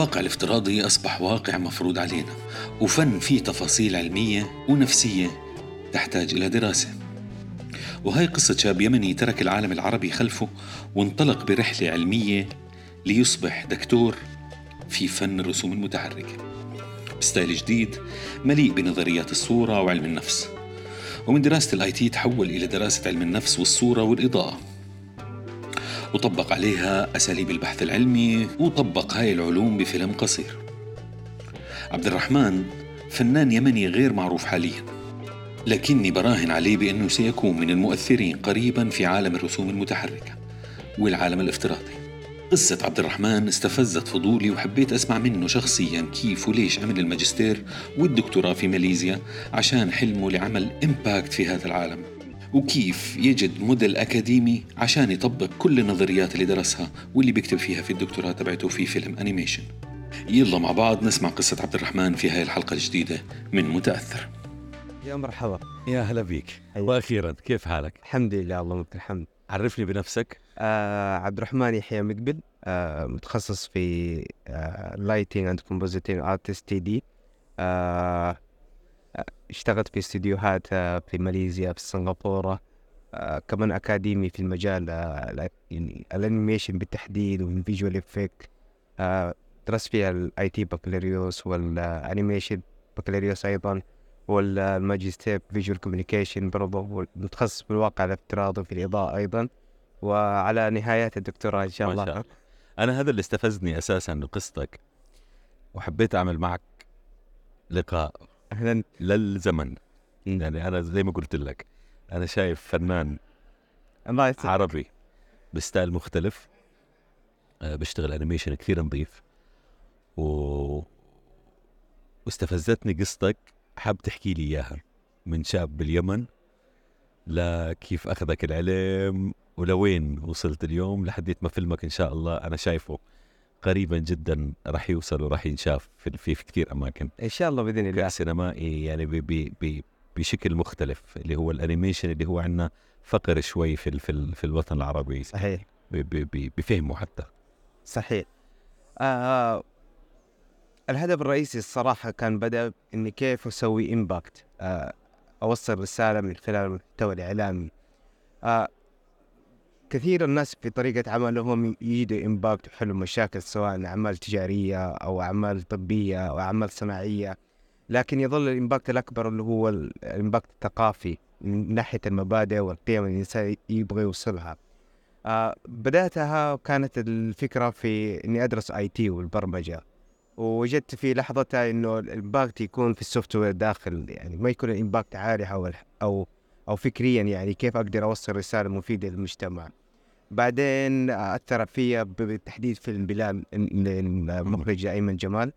الواقع الافتراضي أصبح واقع مفروض علينا وفن فيه تفاصيل علمية ونفسية تحتاج إلى دراسة. وهي قصة شاب يمني ترك العالم العربي خلفه وانطلق برحلة علمية ليصبح دكتور في فن الرسوم المتحركة. ب style جديد مليء بنظريات الصورة وعلم النفس. ومن دراسة ال IT تحول إلى دراسة علم النفس والصورة والإضاءة. وطبق عليها أساليب البحث العلمي وطبق هاي العلوم بفيلم قصير. عبد الرحمن فنان يمني غير معروف حاليا لكني براهن عليه بأنه سيكون من المؤثرين قريبا في عالم الرسوم المتحركة والعالم الافتراضي. قصة عبد الرحمن استفزت فضولي وحبيت أسمع منه شخصيا كيف وليش عمل الماجستير والدكتوراه في ماليزيا عشان حلمه لعمل إمباكت في هذا العالم. وكيف يجد موديل أكاديمي عشان يطبق كل النظريات اللي درسها واللي بيكتب فيها في الدكتوراه تبعته في فيلم animation. يلا مع بعض نسمع قصة عبد الرحيم في هاي الحلقة الجديدة من متأثر. يا مرحبا. يا هلا بيك. حياك. وأخيرا كيف حالك؟ الحمد لله اللهم لك الحمد. عرفني بنفسك. آه عبد الرحيم يحيى مقبل آه متخصص في lighting and compositing artist TD اشتغلت في استديوهات آه في ماليزيا في سنغافورة آه كمان أكاديمي في المجال آه يعني ال animation بالتحديد وال visual effect. آه درست فيها ال IT بكالوريوس وال animation بكالوريوس أيضا والماجستير visual communication برضه متخصص بالواقع الافتراضي في الإضاءة أيضا. وعلى نهايات الدكتوراه إن شاء ما الله. شاء أنا هذا اللي استفزني أساسا بقصتك وحبيت أعمل معك لقاء. أهلا. للزمن. يعني أنا زي ما قلت لك أنا شايف فنان الله عربي ب style مختلف. آه، بيشتغل animation كثير نظيف. و... واستفزتني قصتك حاب تحكي لي إياها. من شاب باليمن لكيف أخذك العلم ولوين وصلت اليوم لحديت ما فيلمك إن شاء الله؟ أنا شايفه. قريبا جدا راح يوصل وراح ينشاف في في, في كثير أماكن. إن شاء الله بإذن الله. سينمائي يعني ب ب ب بشكل مختلف اللي هو ال animation اللي هو عندنا فقر شوي في في, في الوطن العربي. صحيح. ب- ب- ب- بفهمه حتى. صحيح. آه الهدف الرئيسي الصراحة كان بدأ إني كيف أسوي impact آه أوصل رسالة من خلال المحتوى الإعلامي. آه كثير الناس في طريقة عملهم يجدوا impact ويحلوا مشاكل سواء أعمال تجارية أو أعمال طبية أو أعمال صناعية. لكن يظل ال impact الأكبر اللي هو ال- ال impact الثقافي من ناحية المبادئ والقيم اللي الإنسان يبغى يوصلها. آه بدأتها كانت الفكرة في إني أدرس IT والبرمجة. ووجدت في لحظتها إنه ال impact يكون في ال software داخل يعني ما يكون ال impact عالي أو أو أو فكريا يعني كيف أقدر أوصل رسالة مفيدة للمجتمع. بعدين أثر فيا بالتحديد فيلم بلال المخرج أيمن جمال.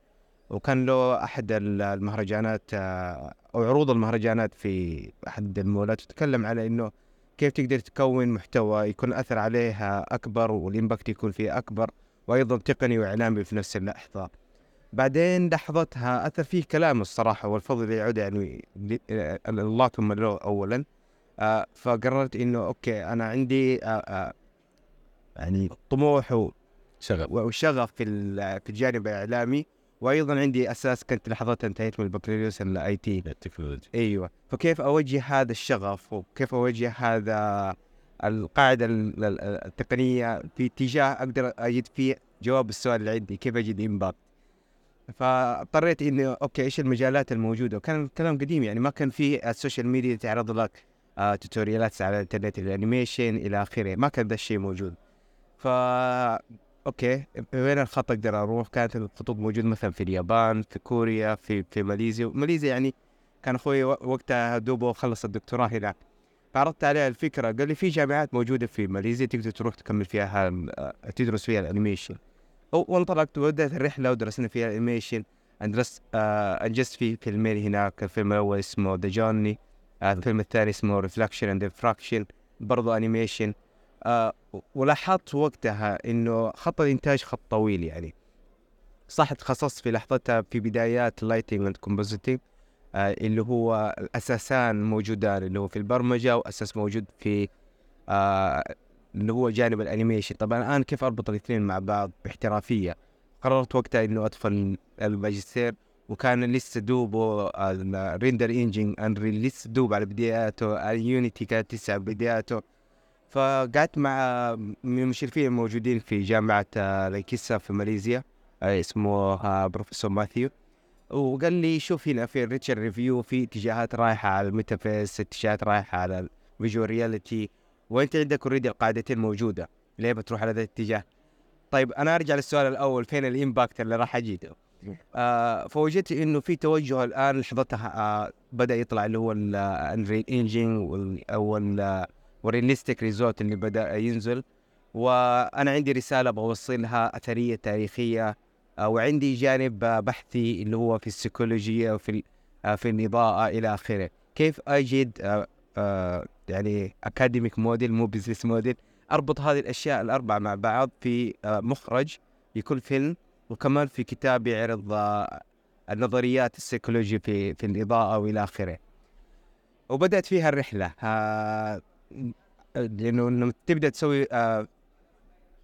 وكان له ال- المهرجانات أو عروض المهرجانات في أحد المولات تتكلم على إنه كيف تقدر تكون محتوى يكون أثر عليها أكبر والإمباكت يكون فيه أكبر وأيضا تقني وإعلامي في نفس اللحظة. بعدين لحظتها أثر فيه كلام الصراحة والفضل يعود يعني الله ثم له أولا. آه فقررت إنه okay أنا عندي آه آه يعني طموح و- شغل وشغف في في الجانب الإعلامي. وأيضا عندي أساس كنت لحظتها انتهيت من البكالوريوس ال IT. التكنولوجيا أيوه. فكيف أوجه هذا الشغف؟ وكيف أوجه هذا القاعدة ال- ال- التقنية في اتجاه أقدر أجد فيه؟ جواب السؤال اللي عندي كيف أجد impact؟ فاضطريت إني okay إيش المجالات الموجودة؟ وكان الكلام قديم يعني ما كان في ال social media تعرض لك آه tutorial ات على الإنترنت ال animation إلى آخره. ما كان ذا الشيء موجود. ف okay وين الخط أقدر أروح؟ كانت الخطوط موجودة مثلا في اليابان في كوريا في في ماليزيا. ماليزيا يعني كان أخوي وقتها دوبه خلص الدكتوراه هناك. فعرضت عليه الفكرة قال لي في جامعات موجودة في ماليزيا تقدر تروح تكمل فيها آه، تدرس فيها ال animation. وانطلقت وبدات الرحلة ودرسنا فيها ال animation. درست آه أنجزت في فيلمين هناك الفيلم الأول اسمه The Journey آه الفيلم الثاني اسمه Reflection and Fraction برضه animation ولاحظت وقتها إنه خط الإنتاج خط طويل يعني. صح تخصصت في لحظتها في بدايات lighting and compositing آه اللي هو الأساسان موجودان اللي هو في البرمجة وأساس موجود في آه اللي هو جانب ال animation. طبعا الآن كيف أربط الاثنين مع بعض باحترافية؟ قررت وقتها إنه أدخل الماجستير وكان لسه دوبه ال render engine Unreal لسه دوب على بداياته ال Unity كانت على بداياته. فقعدت مع من المشرفين الموجودين في جامعة آه، ليكيسا في ماليزيا. آه، اسمه آه، بروفيسور ماثيو. وقال لي شوف هنا في ال literature review في اتجاهات رايحة على الميتافيس اتجاهات رايحة على ال virtual reality. وانت عندك already القاعدتين موجودة. ليه بتروح على ذا الاتجاه طيب أنا أرجع للسؤال الأول فين ال impact اللي راح اجيده آه فوجدت إنه في توجه الآن لحظتها آه بدأ يطلع اللي هو ال Unreal Engine وال realistic result اللي بدأ ينزل. وأنا عندي رسالة بوصلها أثرية تاريخية آه وعندي جانب آه بحثي اللي هو في السيكولوجيا وفي آه في الاضاءه إلى آخره. كيف أجد يعني academic model مو business model أربط هذه الأشياء الأربعة مع بعض في مخرج لكل فيلم وكمان في كتاب يعرض النظريات السيكولوجية في في الإضاءة وإلى آخره. وبدأت فيها الرحلة آه، لأنه لما تبدأ تسوي آه،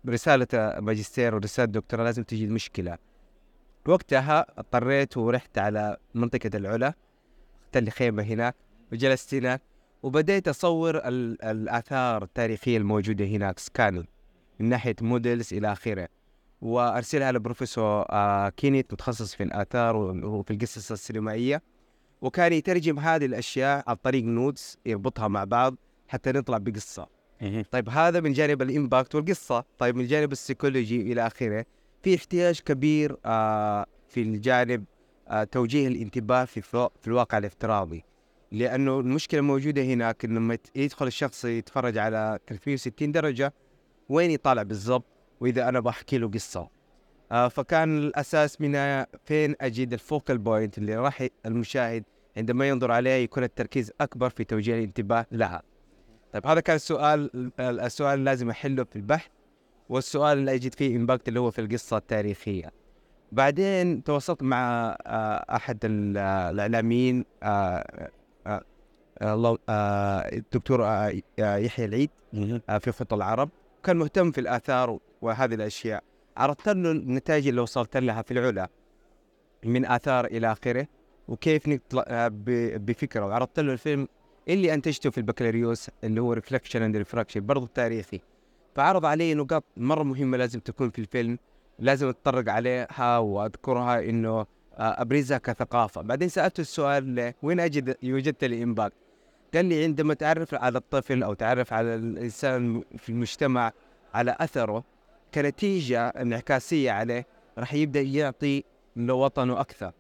رسالة ماجستير ورسالة دكتوراه لازم تجي المشكلة وقتها اضطريت ورحت على منطقة العلا اخترت لي خيمة هناك وجلست هناك وبديت أصور الآثار التاريخية الموجودة هناك scan من ناحية models إلى آخره. وأرسلها لبروفيسور آه كينيت متخصص في الآثار وفي القصص السينمائية. وكان يترجم هذه الأشياء عن طريق nodes يربطها مع بعض. حتى نطلع بقصة. طيب هذا من جانب ال impact والقصة. طيب من جانب السيكولوجي إلى آخره في احتياج كبير آه في الجانب آه توجيه الانتباه في, في الواقع الافتراضي. لأنه المشكلة موجودة هناك لما يدخل الشخص يتفرج على 360 درجة وين يطالع بالضبط؟ وإذا أنا بحكي له قصة. آه فكان الأساس من فين اجد ال focal point اللي راح المشاهد عندما ينظر عليها يكون التركيز أكبر في توجيه الانتباه لها. طيب هذا كان السؤال السؤال اللي لازم احله في البحث والسؤال اللي اجد فيه impact اللي هو في القصة التاريخية. بعدين تواصلت مع أحد الإعلاميين الله الدكتور يحيى العيد آه في خط العرب. كان مهتم في الآثار وهذه الأشياء. عرضت له النتائج اللي وصلت لها في العلا من آثار إلى آخره وكيف نطلع آه، بفكره. وعرضت له الفيلم اللي أنتجته في البكالوريوس اللي هو Reflection and Refraction برضه تاريخي. فعرض علي نقاط مرة مهمة لازم تكون في الفيلم لازم أتطرق عليها وأذكرها إنه آه، ابرزها كثقافه بعدين سالته السؤال وين أجد وجدت الامباكت قال لي عندما تعرف على الطفل أو تعرف على الإنسان في المجتمع على أثره كنتيجة انعكاسية عليه راح يبدأ يعطي لوطنه أكثر.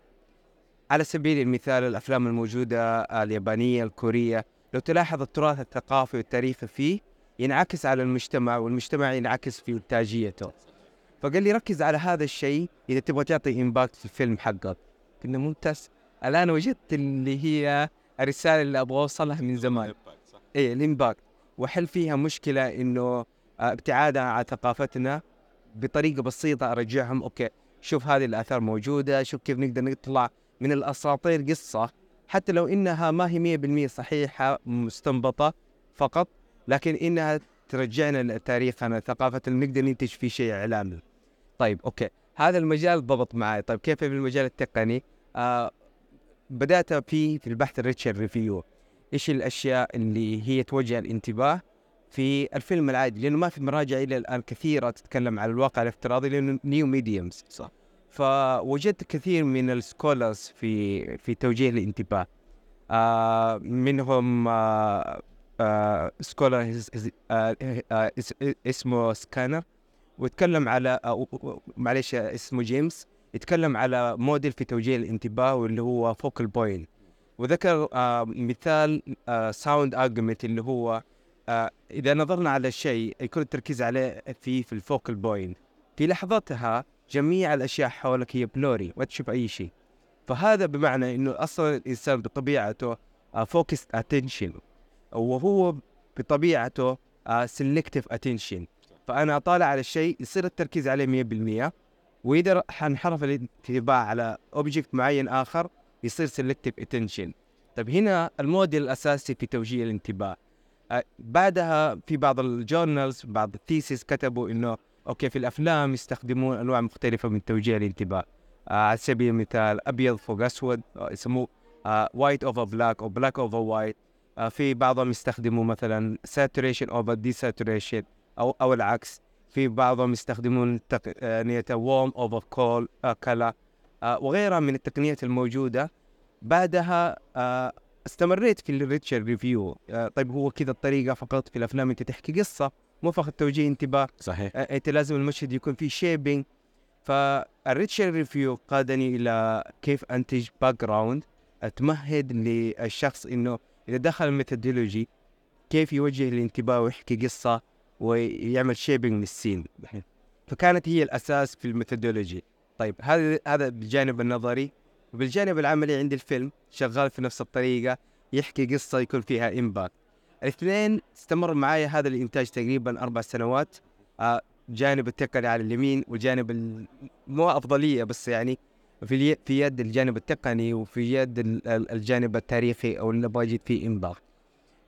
على سبيل المثال الأفلام الموجودة اليابانية الكورية لو تلاحظ التراث الثقافي والتاريخي فيه ينعكس على المجتمع والمجتمع ينعكس في إنتاجيته. فقال لي ركز على هذا الشيء إذا تبغى تعطي impact في الفيلم حقك. قلنا ممتاز. الآن وجدت اللي هي الرسالة اللي أبغى أوصلها من زمان. إيه ال impact وحل فيها مشكلة إنه ابتعادا عن ثقافتنا بطريقة بسيطة أرجعهم okay شوف هذه الآثار موجودة شوف كيف نقدر نطلع من الأساطير قصة حتى لو إنها ما هي 100% صحيحة مستنبطة فقط لكن إنها ترجعنا لتاريخنا ثقافتنا نقدر ننتج فيه شيء إعلامي. طيب okay. هذا المجال ضبط معي طيب كيف في المجال التقني؟ آه بدأت في في البحث ال literature review. إيش الأشياء اللي هي توجه الانتباه في الفيلم العادي؟ لأنه ما في مراجع إلى الآن كثيرة تتكلم عن الواقع الافتراضي لأنه new mediums صح. فوجدت كثير من ال scholars في في توجيه الانتباه. آه منهم آه آه scholar آه آه اسمه سكانر. ويتكلم على آه معلش اسمه جيمس. يتكلم على موديل في توجيه الانتباه واللي هو focal point وذكر مثال sound argument اللي هو إذا نظرنا على الشيء يكون التركيز عليه في في ال focal point في لحظتها جميع الأشياء حولك هي blurry ما تشوف أي شيء. فهذا بمعنى إنه أصلا الإنسان بطبيعته focus uh, attention وهو بطبيعته selective uh, attention فأنا أطالع على الشيء يصير التركيز عليه 100% وإذا حنحرف الانتباه على object معين آخر يصير selective attention طيب هنا الموديل الأساسي في توجيه الانتباه. بعدها في بعض ال journals بعض ال thesis كتبوا إنه okay في الأفلام يستخدمون أنواع مختلفة من توجيه الانتباه. آه على سبيل المثال أبيض فوق أسود آه يسموه white over black أو black over white في بعضهم يستخدموا مثلا saturation over desaturation أو أو العكس. في بعضهم يستخدمون تقنيه warm over cool color وغيرها من التقنيات الموجودة. بعدها آه استمريت في ال literature review آه طيب هو كذا الطريقة فقط في الأفلام أنت تحكي قصة. مو فقط توجيه انتباه. صحيح. آه، إنت لازم المشهد يكون فيه shaping فال literature review قادني إلى كيف أنتج background تمهد للشخص إنه إذا دخل ال methodology كيف يوجه الانتباه ويحكي قصة ويعمل shaping لل scene. فكانت هي الأساس في ال methodology. طيب هذا هذا بالجانب النظري. وبالجانب العملي عندي الفيلم شغال في نفس الطريقة يحكي قصة يكون فيها impact الاثنين استمر معي هذا الإنتاج تقريبا أربع سنوات. آه جانب التقني على اليمين والجانب ال- مو أفضلية بس يعني في في يد الجانب التقني وفي يد ال- ال- الجانب التاريخي أو اللي نبغى يجد فيه impact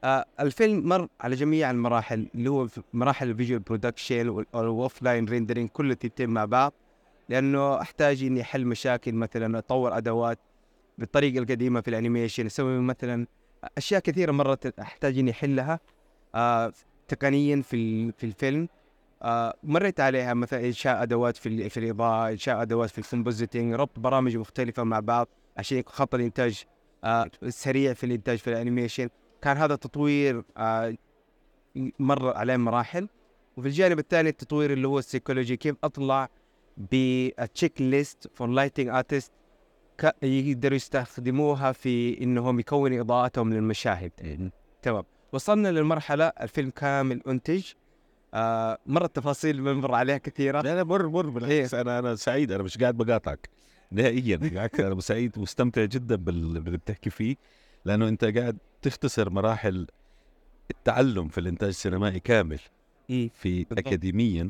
آه الفيلم مر على جميع المراحل اللي هو مراحل ال visual production وال offline rendering كله تتم مع بعض. لأنه أحتاج إني أحل مشاكل مثلا أطور أدوات بالطريقة القديمة في ال animation أسوي مثلا أشياء كثيرة مرات أحتاج إني أحلها. آه تقنيا في في الفيلم. آه مريت عليها مثلا انشاء أدوات في في الإضاءة انشاء أدوات في ال compositing ربط برامج مختلفة مع بعض عشان يكون خط الإنتاج آه سريع في الإنتاج في ال animation. كان هذا تطوير مر عليه مراحل. وفي الجانب الثاني التطوير اللي هو السيكولوجي كيف أطلع ب checklist for lighting artist يقدروا يستخدموها في إنهم يكونوا إضاءتهم للمشاهد. تمام. وصلنا للمرحلة الفيلم كامل أنتج. آه مره التفاصيل بنمر عليها كثيرة. لا لا مر مر بالعكس. أنا أنا سعيد أنا مش قاعد بقاطعك. نهائيا بالعكس أنا سعيد ومستمتع جدا بال- باللي بتحكي فيه. لأنه أنت قاعد تختصر مراحل التعلم في الإنتاج السينمائي كامل. إيه. في. اكاديميا.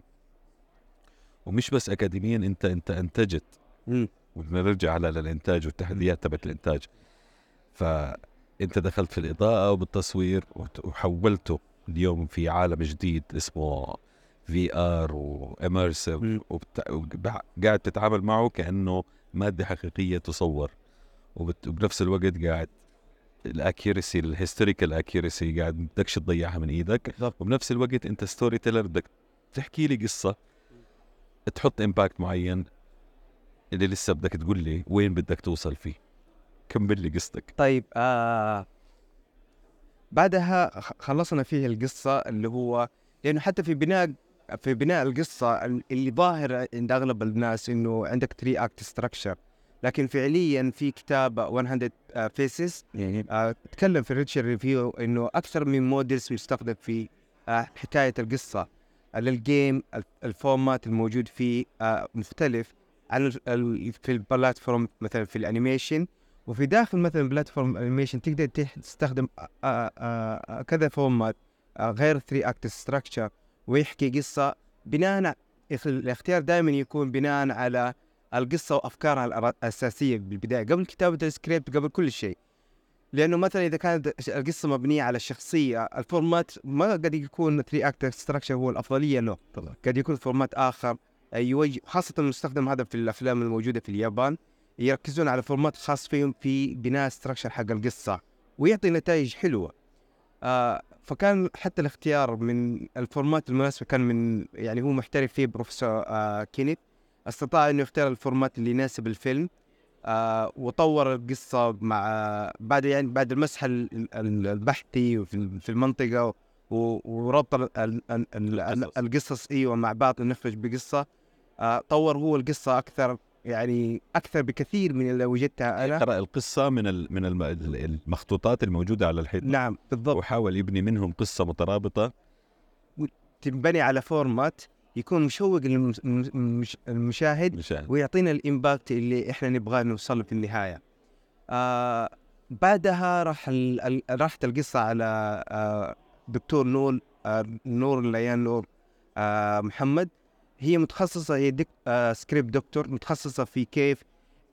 ومش بس اكاديميا أنت أنت أنتجت. مم. وبنرجع على الإنتاج والتحديات تبعت الإنتاج. فأنت دخلت في الإضاءة وبالتصوير وحولته اليوم في عالم جديد اسمه VR و immersive مم. قاعد تتعامل معه كأنه مادة حقيقية تصور. وبت- وبنفس الوقت قاعد ال accuracy ال historical accuracy قاعد بدكش تضيعها من إيدك. وبنفس الوقت أنت storyteller بدك تحكي لي قصة تحط impact معين اللي لسه بدك تقول لي وين بدك توصل فيه. كمل لي قصتك. طيب آه بعدها خلصنا فيه القصة اللي هو لأنه حتى في بناء في بناء القصة ال- اللي ظاهر عند أغلب الناس إنه عندك 3 أكت ستراكشر لكن فعليا في كتاب 100 فيسز يعني آه تكلم في ريتشر ريفيو إنه أكثر من موديلز مستخدم في آه حكاية القصة. للجيم ال- الفورمات الموجود فيه آه مختلف. ال- في البلاتفورم مثلا في الانيميشن وفي داخل مثلا بلاتفورم انيميشن تقدر تستخدم آه، آه، آه، كذا فورمات غير 3 act structure ويحكي قصة بناء الاختيار دائما يكون بناء على القصة وأفكارها الأساسية بالبداية قبل كتابة السكريبت قبل كل شيء. لأنه مثلا إذا كانت القصة مبنية على الشخصية ال format ما قد يكون 3 act structure هو الأفضلية له. طبعا قد يكون format آخر يوجه خاصة المستخدم هذا في الأفلام الموجودة في اليابان يركزون على format خاص فيهم في بناء structure حق القصة ويعطي نتائج حلوة. آه فكان حتى الاختيار من ال format المناسبه كان من يعني هو محترف فيه بروفيسور آه كينيت. استطاع إنه يختار ال format اللي يناسب الفيلم آه وطور القصة مع بعد يعني بعد المسح ال- ال- البحثي في و- وربط ال- ال- ال- ال- القصص. إيوه مع بعض نخرج بقصة. طور هو القصة أكثر يعني أكثر بكثير من اللي وجدتها أنا. قرأ القصة من من الم- المخطوطات الموجودة على الحيط نعم بالضبط. وحاول يبني منهم قصة مترابطة. تنبني على format يكون مشوق المشاهد مشان ويعطينا ال impact اللي إحنا نبغاه نوصل له في النهاية. آه بعدها راح ال- راحت القصة على آه دكتور نور آه نور الليان نور آه محمد. هي متخصصة هي دك آه script doctor متخصصة في كيف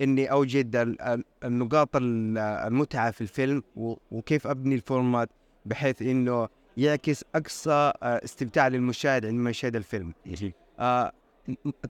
إني أوجد ال- ال- النقاط ال- المتعة في الفيلم وكيف أبني ال format بحيث إنه يعكس أقصى آه استمتاع للمشاهد عندما يشاهد الفيلم. آه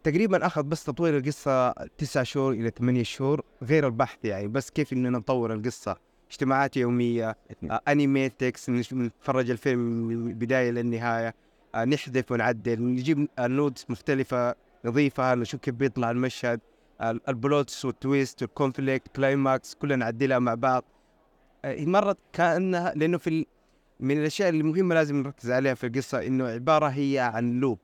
تقريبا أخذ بس تطوير القصة تسعة شهور إلى ثمانية شهور غير البحث يعني بس كيف اننا نطور القصة اجتماعات يومية آه animatics نتفرج الفيلم من البداية للنهاية. نحذف ونعدل نجيب notes مختلفة نضيفها نشوف كيف بيطلع المشهد. آه ال plots وال twist وال conflict climax كلها نعدلها مع بعض. آه مرت كأنها لأنه في. من الأشياء المهمة لازم نركز عليها في القصة إنه عبارة هي عن loop.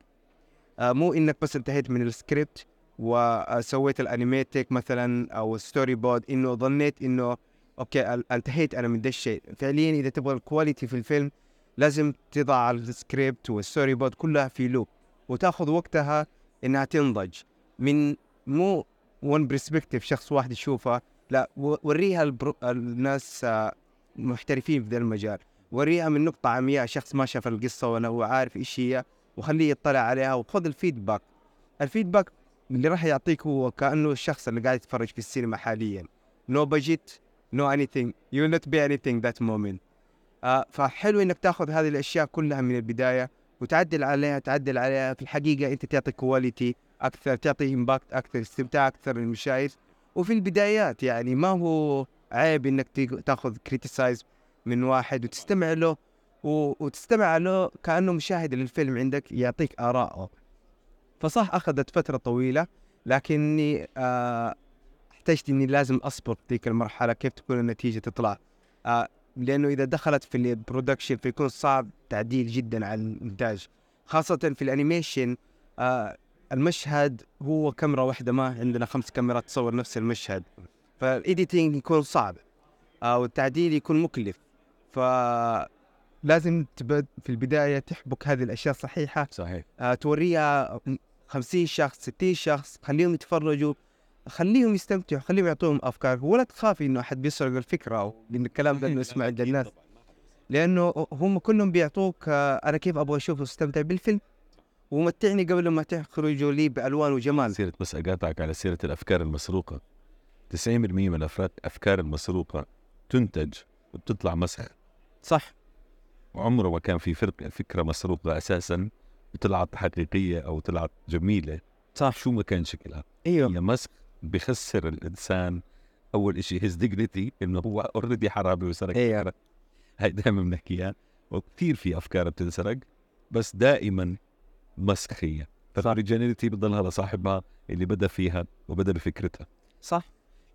آه مو إنك بس انتهيت من السكريبت وسويت ال animatic مثلا أو storyboard إنه ظنيت إنه okay انتهيت أنا من ده الشيء. فعليا إذا تبغى ال quality في الفيلم لازم تضع ال script وال storyboard كلها في loop وتاخذ وقتها إنها تنضج. من مو one perspective شخص واحد يشوفها لا وريها البرو... الناس آه، محترفين في ذا المجال. وريها من نقطة عمياء شخص ما شاف القصة ولا هو عارف إيش هي وخليه يطلع عليها وخذ ال feedback. ال feedback اللي راح يعطيك هو كأنه الشخص اللي قاعد يتفرج في السينما حاليا. no budget no anything you will not be anything that moment. آه فحلو إنك تاخذ هذه الأشياء كلها من البداية وتعدل عليها تعدل عليها. في الحقيقة أنت تعطي quality أكثر تعطي impact أكثر استمتاع أكثر للمشاهد وفي البدايات يعني ما هو عيب إنك تاخذ criticize من واحد وتستمع له وتستمع له كأنه مشاهد للفيلم عندك يعطيك آراءه. فصح أخذت فترة طويلة لكني آه احتجت إني لازم أصبر ذيك المرحلة. كيف تكون النتيجة تطلع؟ آه لأنه إذا دخلت في ال production فيكون صعب تعديل جدا على الانتاج خاصة في ال animation آه المشهد هو كاميرا واحدة ما عندنا خمس كاميرات تصور نفس المشهد فال editing يكون صعب آه والتعديل يكون مكلف فلازم تبد في البداية تحبك هذه الأشياء صحيحه صحيح. آه توريها 50 شخص 60 شخص خليهم يتفرجوا خليهم يستمتعوا خليهم يعطوهم أفكار. ولا تخافي إنه أحد بيسرق الفكرة أو من الكلام ده انه يسمع عند الناس لأنه هم كلهم بيعطوك آه أنا كيف أبغى أشوف وأستمتع بالفيلم؟ ومتعني قبل ما تخرجوا لي بألوان وجمال. سيرة بس أقاطعك على سيرة الأفكار المسروقة. 90% من الأفراد الأفكار المسروقة تنتج وبتطلع مسخ. صح. وعمره ما كان في فرق فكرة مسروقة أساسا طلعت حقيقية أو طلعت جميلة. صح. شو ما كان شكلها. أيوه. هي مسخ بخسر الإنسان أول إشي his dignity إنه هو already حرامي وسرق فكرة. هاي دائما بنحكيها وكثير في أفكار بتنسرق بس دائما مسخ هي فال originality بتضلها لصاحبها اللي بدأ فيها وبدأ بفكرتها. صح.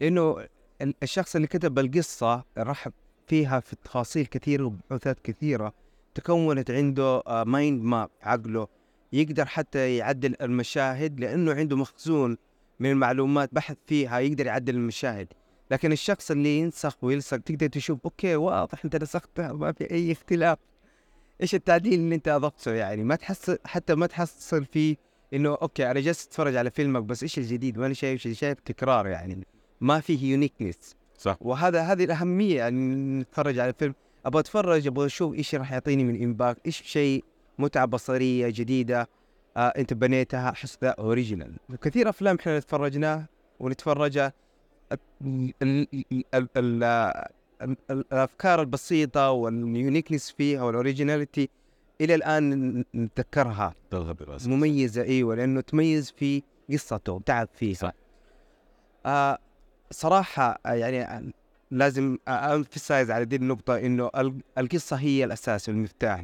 لأنه ال- الشخص اللي كتب القصة رحب فيها في تفاصيل كثيرة وبحوثات كثيرة تكونت عنده mind map عقله يقدر حتى يعدل المشاهد لأنه عنده مخزون من المعلومات بحث فيها يقدر يعدل المشاهد. لكن الشخص اللي ينسخ ويلصق تقدر تشوف okay واضح إنت نسختها ما في أي اختلاف. إيش التعديل اللي أنت أضفته يعني؟ ما تحس حتى ما تحصل فيه إنه okay أنا جالس أتفرج على فيلمك بس إيش الجديد؟ ماني شايف شيء شايف تكرار يعني. ما فيه uniqueness صح. وهذا هذه الأهمية يعني نتفرج على فيلم أبغى أتفرج أبغى أشوف إيش راح يعطيني من impact إيش شيء متعة بصرية جديدة. انت بنيتها احس ذا original كثير أفلام إحنا تفرجناها ونتفرجها ال- ال- ال- ال- ال- ال- الأفكار البسيطة وال uniqueness فيها وال originality إلى الآن نتذكرها. مميزة إيوه لأنه تميز في قصته تعب فيها. صح. آه صراحة آه، يعني آه، لازم emphasize على دي النقطة إنه ال- القصة هي الأساس والمفتاح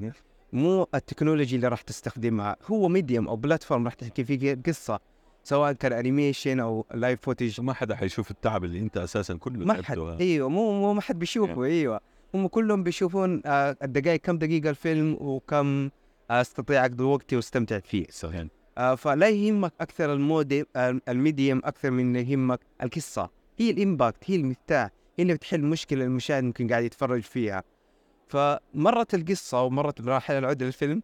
مو ال technology اللي راح تستخدمها هو medium أو platform راح تحكي فيه قصة سواء كان animation أو live footage ما حدا حيشوف التعب اللي أنت أساسا كله ما حد. أيوه مو مو ما حد بيشوفه أيوه. هم كلهم بيشوفون آه الدقائق كم دقيقة الفيلم وكم آه أستطيع أقضي وقتي وأستمتع فيه. صحيح. آه فلا يهمك أكثر ال medi آه ال medium أكثر من يهمك القصة. هي ال impact هي المفتاح هي اللي بتحل مشكلة المشاهد ممكن قاعد يتفرج فيها. فمرت القصة ومرت مراحل العود للفيلم.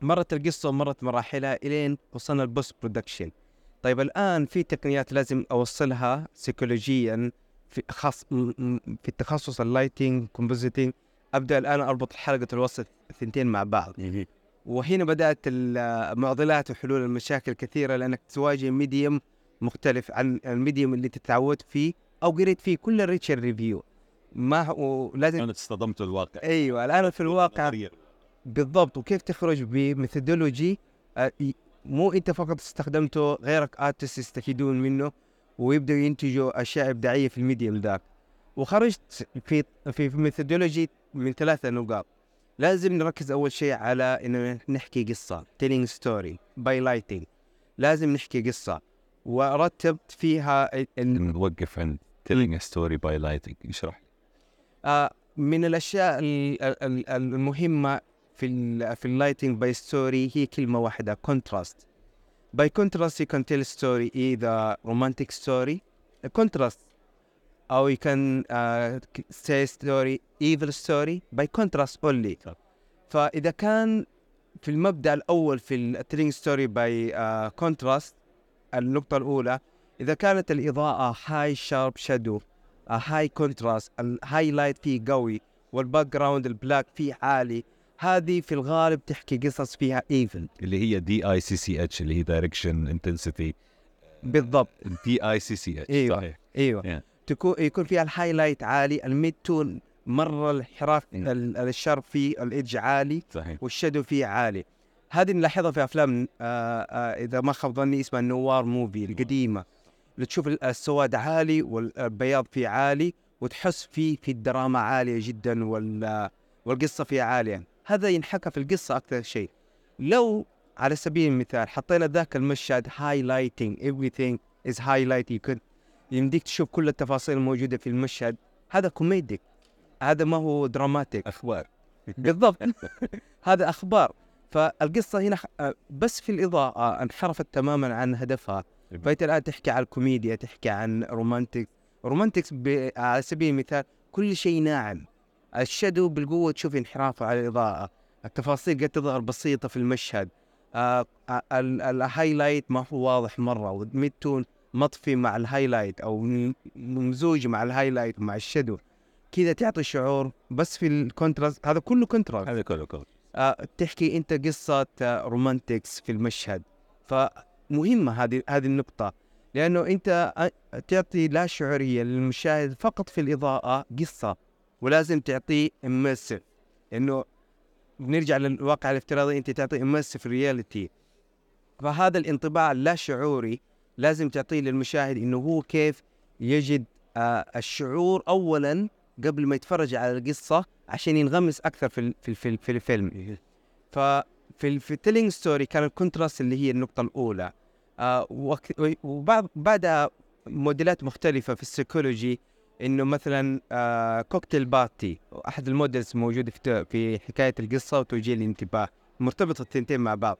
مرت القصة ومرت مراحلها إلين وصلنا ال post production طيب الآن في تقنيات لازم أوصلها سيكولوجيا في خاص في التخصص ال lighting compositing أبدأ الآن أربط حلقة الوسط الثنتين مع بعض. وهنا بدأت ال- معضلات وحلول المشاكل كثيرة لأنك تواجه medium مختلف عن ال medium اللي تتعود فيه أو قريت فيه كل ال literature review ما هو لازم أنا اصطدمت الواقع أيوه الآن في الواقع بالضبط. وكيف تخرج ب methodology؟ آه، مو أنت فقط استخدمته غيرك artist يستفيدون منه ويبدأوا ينتجوا أشياء إبداعية في ال medium ذاك. وخرجت في في methodology من ثلاثة نقاط. لازم نركز أول شيء على إنه نحكي قصة telling story by lighting لازم نحكي قصة. ورتبت فيها ال- نوقف عند telling a story by lighting. اشرح لي. من الأشياء ال- ال- ال- المهمة في في ال lighting by story هي كلمة واحدة contrast by contrast you can tell story either romantic story a contrast. أو you can uh, say story evil story by contrast only. طب. فإذا كان في المبدأ الأول في ال telling story by contrast النقطة الأولى إذا كانت الإضاءة high sharp shadow high contrast ال highlight فيه قوي وال background ال black فيه عالي هذه في الغالب تحكي قصص فيها evil اللي هي دي اي سي سي اتش اللي هي direction intensity بالضبط. دي اي سي سي اتش أيوة. صحيح. إيوه. Yeah. تكون يكون فيها ال highlight عالي ال mid tone مرة الانحراف Mm. ال- ال sharp فيه ال edge عالي صحيح. وال shadow فيه عالي. هذه نلاحظها في أفلام آه آه إذا ما خاب ظني اسمها ال noir movie القديمة. تشوف ال- السواد عالي والبياض فيه عالي وتحس فيه في الدراما عالية جدا وال والقصة فيه عالية. هذا ينحكى في القصة أكثر شيء. لو على سبيل المثال حطينا ذاك المشهد highlighting everything is highlighted يمكن يمديك تشوف كل التفاصيل الموجودة في المشهد. هذا comedic هذا ما هو dramatic أخبار. بالضبط. هذا أخبار. فالقصة هنا بس في الإضاءة انحرفت تماما عن هدفها. فانت الآن تحكي عن الكوميديا تحكي عن romantic. romantics. على سبيل المثال كل شيء ناعم. ال shadow بالقوة تشوف انحرافه على الإضاءة. التفاصيل قد تظهر بسيطة في المشهد. آه آه، ال- ال highlight ما هو واضح مرة. وال mid tone مطفي مع ال highlight أو ممزوج مع ال highlight مع ال shadow. كذا تعطي شعور بس في ال contrast. هذا كله contrast. هذا كله كله آه، تحكي أنت قصة romantics في المشهد. فمهمه هذه هذه النقطة. لأنه أنت تعطي لا شعورية للمشاهد فقط في الإضاءة قصة ولازم تعطيه immersive انه بنرجع للواقع الافتراضي أنت تعطي immersive reality فهذا الانطباع اللا شعوري لازم تعطيه للمشاهد إنه هو كيف يجد آه الشعور اولا قبل ما يتفرج على القصة عشان ينغمس أكثر في في في, في الفيلم. ففي ال- في ال telling story كان ال contrast اللي هي النقطة الأولى. آه وبعد بعدها موديلات مختلفة في السيكولوجي إنه مثلا آه cocktail party. أحد ال models موجودة في في حكاية القصة وتوجيه الانتباه. مرتبطة التنتين مع بعض.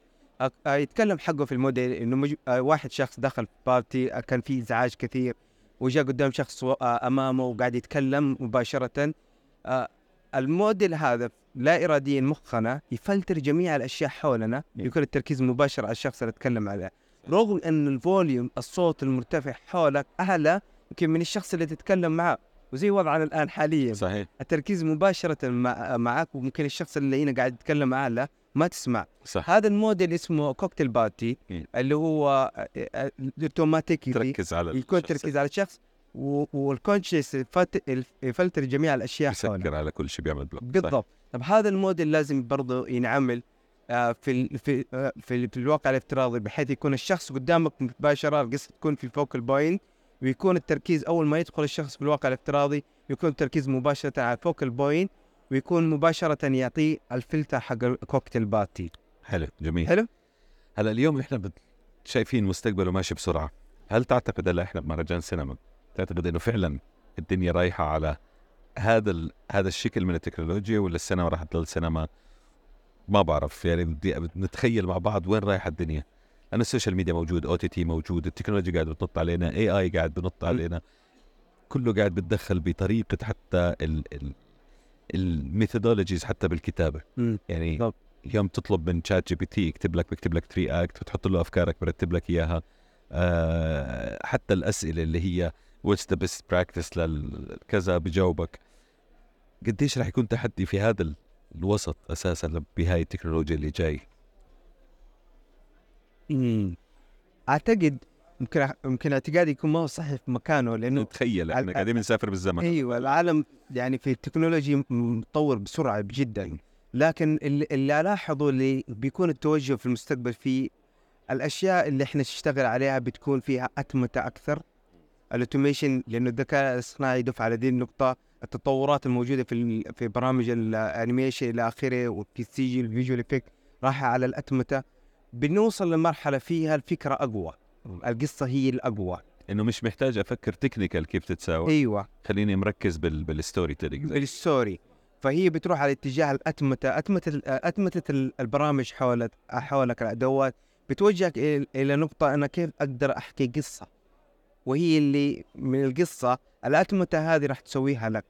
آه يتكلم حقه في الموديل إنه مج... آه واحد شخص دخل party آه كان في إزعاج كثير وجاء قدام شخص أمامه وقاعد يتكلم مباشرة. آه الموديل هذا لا اراديا مخنا يفلتر جميع الأشياء حولنا. يكون التركيز مباشر على الشخص اللي اتكلم عليه. رغم أن ال volume الصوت المرتفع حولك اعلى يمكن من الشخص اللي تتكلم معه وزي وضعنا الآن حاليا. صحيح. التركيز مباشرة مع معك وممكن الشخص اللي هنا قاعد يتكلم اعلى ما تسمع. صح. هذا الموديل اسمه cocktail party مم. اللي هو اوتوماتيكي تركز على يكون. تركيز على الشخص وال conscious يفلتر جميع الأشياء يسكر على كل شيء بيعمل block. بالضبط. طب هذا الموديل لازم برضه ينعمل آه، في ال في آه، في, في الواقع الافتراضي بحيث يكون الشخص قدامك مباشرة القصة تكون في ال focal point ويكون التركيز أول ما يدخل الشخص في الواقع الافتراضي يكون التركيز مباشرة على ال focal point ويكون مباشرة يعطيه الفلتر حق ال cocktail party حلو جميل. حلو؟ هلا اليوم إحنا بت- شايفين مستقبله ماشي بسرعة. هل تعتقد هلا إحنا بمهرجان سينما تعتقد إنه فعلا الدنيا رايحة على هذا ال... هذا الشكل من التكنولوجيا ولا السينما راح تضل سينما ما بعرف يعني بدي نتخيل مع بعض وين رايحة الدنيا. لأن ال social media موجود OTT موجود التكنولوجيا قاعد بتنط علينا AI قاعد بنط علينا. كله قاعد بتدخل بطريقة حتى ال ال ال methodologies حتى بالكتابة. يعني بالضبط. اليوم تطلب من ChatGPT يكتب لك بيكتب لك 3 act بتحط له أفكارك برتب لك إياها. آه حتى الأسئلة اللي هي what's the best practice لكذا بجاوبك. قديش راح يكون تحدي في هذا ال- الوسط أساسا بهاي التكنولوجيا اللي جاي. مم. أعتقد يمكن يمكن اعتقادي يكون ما هو صحيح في مكانه لأنه تخيل إحنا قاعدين بنسافر بالزمن. أيوه العالم يعني في التكنولوجي متطور بسرعة جدا. لكن اللي, اللي ألاحظه اللي بيكون التوجه في المستقبل فيه الأشياء اللي إحنا نشتغل عليها بتكون فيها أتمتة أكثر. ال automation لأنه الذكاء الاصطناعي يدف على دي النقطة. التطورات الموجودة في في برامج ال animation إلى آخره وفي ال CG ال visual effect رايحه على الأتمتة. بنوصل لمرحلة فيها الفكرة أقوى. القصة هي الأقوى. إنه مش محتاج أفكر technical كيف تتساوى. أيوه. خليني مركز بال بال storytelling ال story فهي بتروح على اتجاه الأتمتة. أتمتة أتمتة ال- البرامج حول حولك الأدوات. بتوجهك إلى نقطة أنا كيف أقدر أحكي قصة. وهي اللي من القصة الاتمته هذه راح تسويها لك.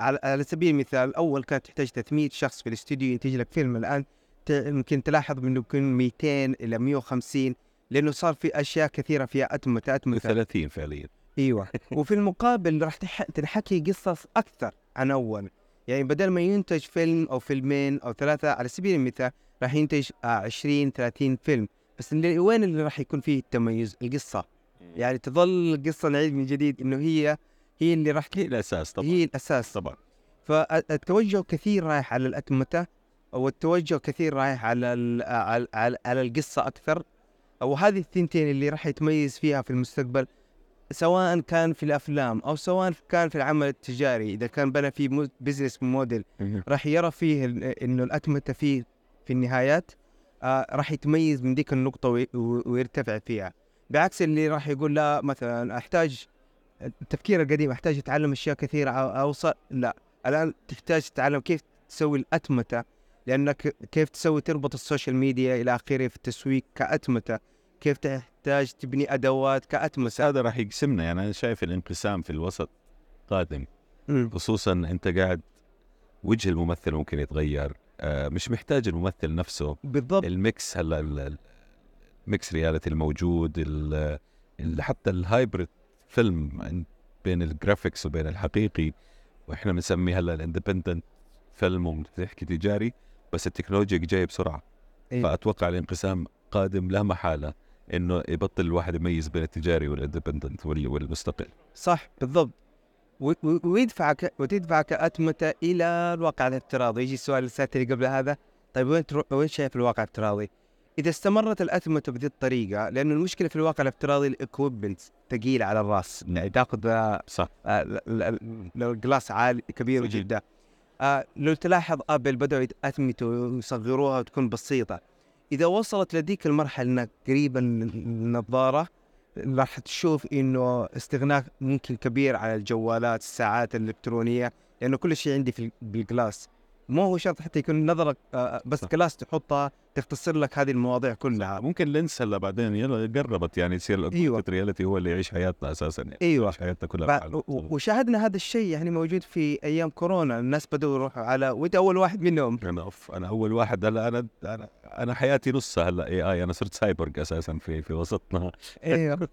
على سبيل المثال أول كانت تحتاج 300 شخص في الاستوديو ينتج لك فيلم. الآن ت- يمكن تلاحظ إنه يكون 200 إلى 150 لأنه صار في أشياء كثيرة فيها اتمته اتمته 30 فعليا. أيوه. وفي المقابل راح. تنحكي قصص أكثر عن أول. يعني بدل ما ينتج فيلم أو فيلمين أو ثلاثة على سبيل المثال راح ينتج آه 20 30 فيلم. بس اللي وين اللي راح يكون فيه التميز القصة. يعني تظل القصة نعيد من جديد إنه هي هي اللي راح هي الأساس طبعا. هي الأساس. طبعا. فالتوجه كثير رايح على الأتمتة والتوجه كثير رايح على ال- على, على, على القصة أكثر. وهذه الثنتين اللي راح يتميز فيها في المستقبل سواء كان في الأفلام أو سواء كان في العمل التجاري. إذا كان بنى فيه بزنس موديل راح يرى فيه إنه الأتمتة فيه في النهايات آه راح يتميز من ديك النقطة ويرتفع فيها. بعكس اللي راح يقول لا مثلا أحتاج التفكير القديم أحتاج أتعلم أشياء كثيرة اوصل لا. الآن تحتاج تتعلم كيف تسوي الأتمتة لأنك كيف تسوي تربط ال social media إلى آخره في التسويق كأتمتة. كيف تحتاج تبني أدوات كاتمته هذا راح يقسمنا. يعني أنا شايف الانقسام في الوسط قادم. خصوصا أنت قاعد وجه الممثل ممكن يتغير. آه مش محتاج الممثل نفسه. بالضبط. ال mix هلا ال mixed reality الموجود ال- ال- حتى ال hybrid film بين ال graphics وبين الحقيقي وإحنا بنسميه هلأ ال independent film وبتحكي تجاري بس التكنولوجيا جاية بسرعة. إيه. فأتوقع الانقسام قادم لا محالة إنه يبطل الواحد يميز بين التجاري وال independent وال- والمستقل. صح بالضبط. ويدفعك وتدفعك أتمتة إلى الواقع الافتراضي؟ يجي السؤال اللي قبل هذا. طيب وين ترو... وين شايف الواقع الافتراضي؟ إذا استمرت الأتمتة بهذه الطريقة لأنه المشكلة في الواقع الافتراضي ال equipment ثقيل على الرأس يعني تأخذ آه، صح. آه، لو ال glass عالي كبير. جدا. آه لو تلاحظ أبل بدأوا يتأتمتوا ويصغروها وتكون بسيطة. إذا وصلت لديك المرحلة انك قريبة من النظاره راح تشوف إنه استغناء ممكن كبير على الجوالات الساعات الإلكترونية لأنه كل شيء عندي في ال- بال glass مو هو شرط حتى يكون نظرك آه، بس صح. glass تحطها تختصر لك هذه المواضيع كلها. ممكن lens هلا بعدين يلا قربت يعني يصير أيوة. reality هو اللي يعيش حياتنا أساسا يعني. إيوه. يعيش حياتنا كلها ب-. و- وشاهدنا هذا الشيء يعني موجود في أيام كورونا. الناس بدأوا يروحوا على وأنت أول واحد منهم. أنا أوف أنا أول واحد. هلا أنا أنا أنا حياتي نصها هلا AI أنا صرت سايبرج أساسا في في وسطنا. إيوه.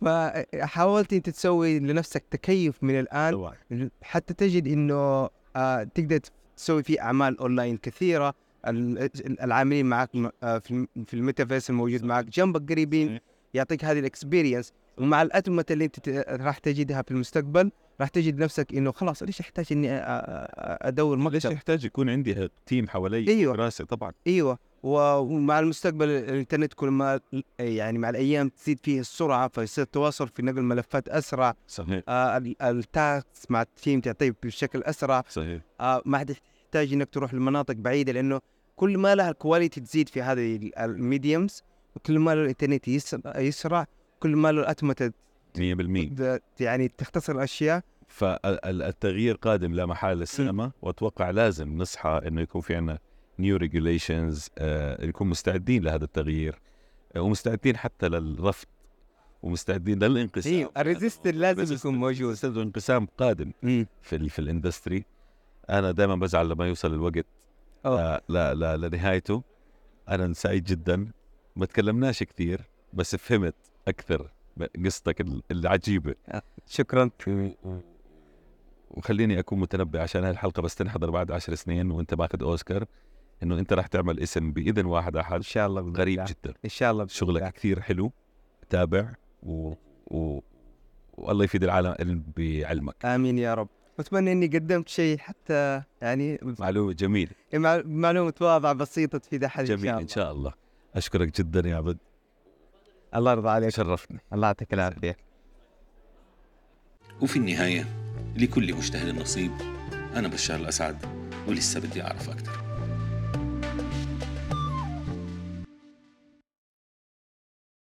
فحاولت أنت تسوي لنفسك تكيف من الآن. طبعا. حتى تجد إنه آه تقدر تسوي فيه أعمال أونلاين كثيرة. ال- العاملين معك آه في الم- في الميتافيرس الموجود معك جنبك قريبين يعطيك هذه ال experience. ومع الاتمته اللي أنت راح تجدها في المستقبل راح تجد نفسك إنه خلاص ليش أحتاج إني أدور ليش مكتب؟ يحتاج يكون عندي team حوالي أيوة. دراسة طبعا؟ أيوه. ومع المستقبل الإنترنت كل ما يعني مع الأيام تزيد فيه السرعة فيصير التواصل في نقل ملفات أسرع. صحيح. آه ال- ال tasks مع ال team تعطيه بشكل أسرع. صحيح. آه ما تحتاج إنك تروح لمناطق بعيدة لأنه كل ما لها ال quality تزيد في هذه ال- ال mediums وكل ما الإنترنت يسرع, كل ما الاتمته 100% د- يعني تختصر الأشياء. فالتغيير قادم لا محاله للسينما وأتوقع لازم نصحى إنه يكون في عندنا new regulations نكون مستعدين لهذا التغيير آه، ومستعدين حتى للرفض ومستعدين للانقسام. أيوه ال resister لازم يكون موجود. وانقسام قادم مم. في في ال industry أنا دائما بزعل لما يوصل الوقت أوه. آه لا لا لنهايته. أنا سعيد جدا. ما تكلمناش كثير بس فهمت أكثر قصتك ال- العجيبة. شكرا. وخليني أكون متنبئ عشان هاي الحلقة بس تنحضر بعد عشر سنين وأنت ماخذ أوسكار. إنه أنت راح تعمل اسم بإذن واحد أحد. إن شاء الله بإذن غريب الله. جدا. إن شاء الله بإذن الله. شغلك كثير حلو تابع و... و... والله يفيد العالم بعلمك. آمين يا رب. واتمنى إني قدمت شيء حتى يعني معلومة جميلة. مع- معلومة واضحة بسيطة تفيد احد جميل إن شاء شاء الله. أشكرك جدا يا عبد. الله يرضى عليك. شرفتني الله يعطيك العافية. وفي النهاية لكل مجتهد نصيب أنا بشار الأسعد ولسه بدي أعرف أكثر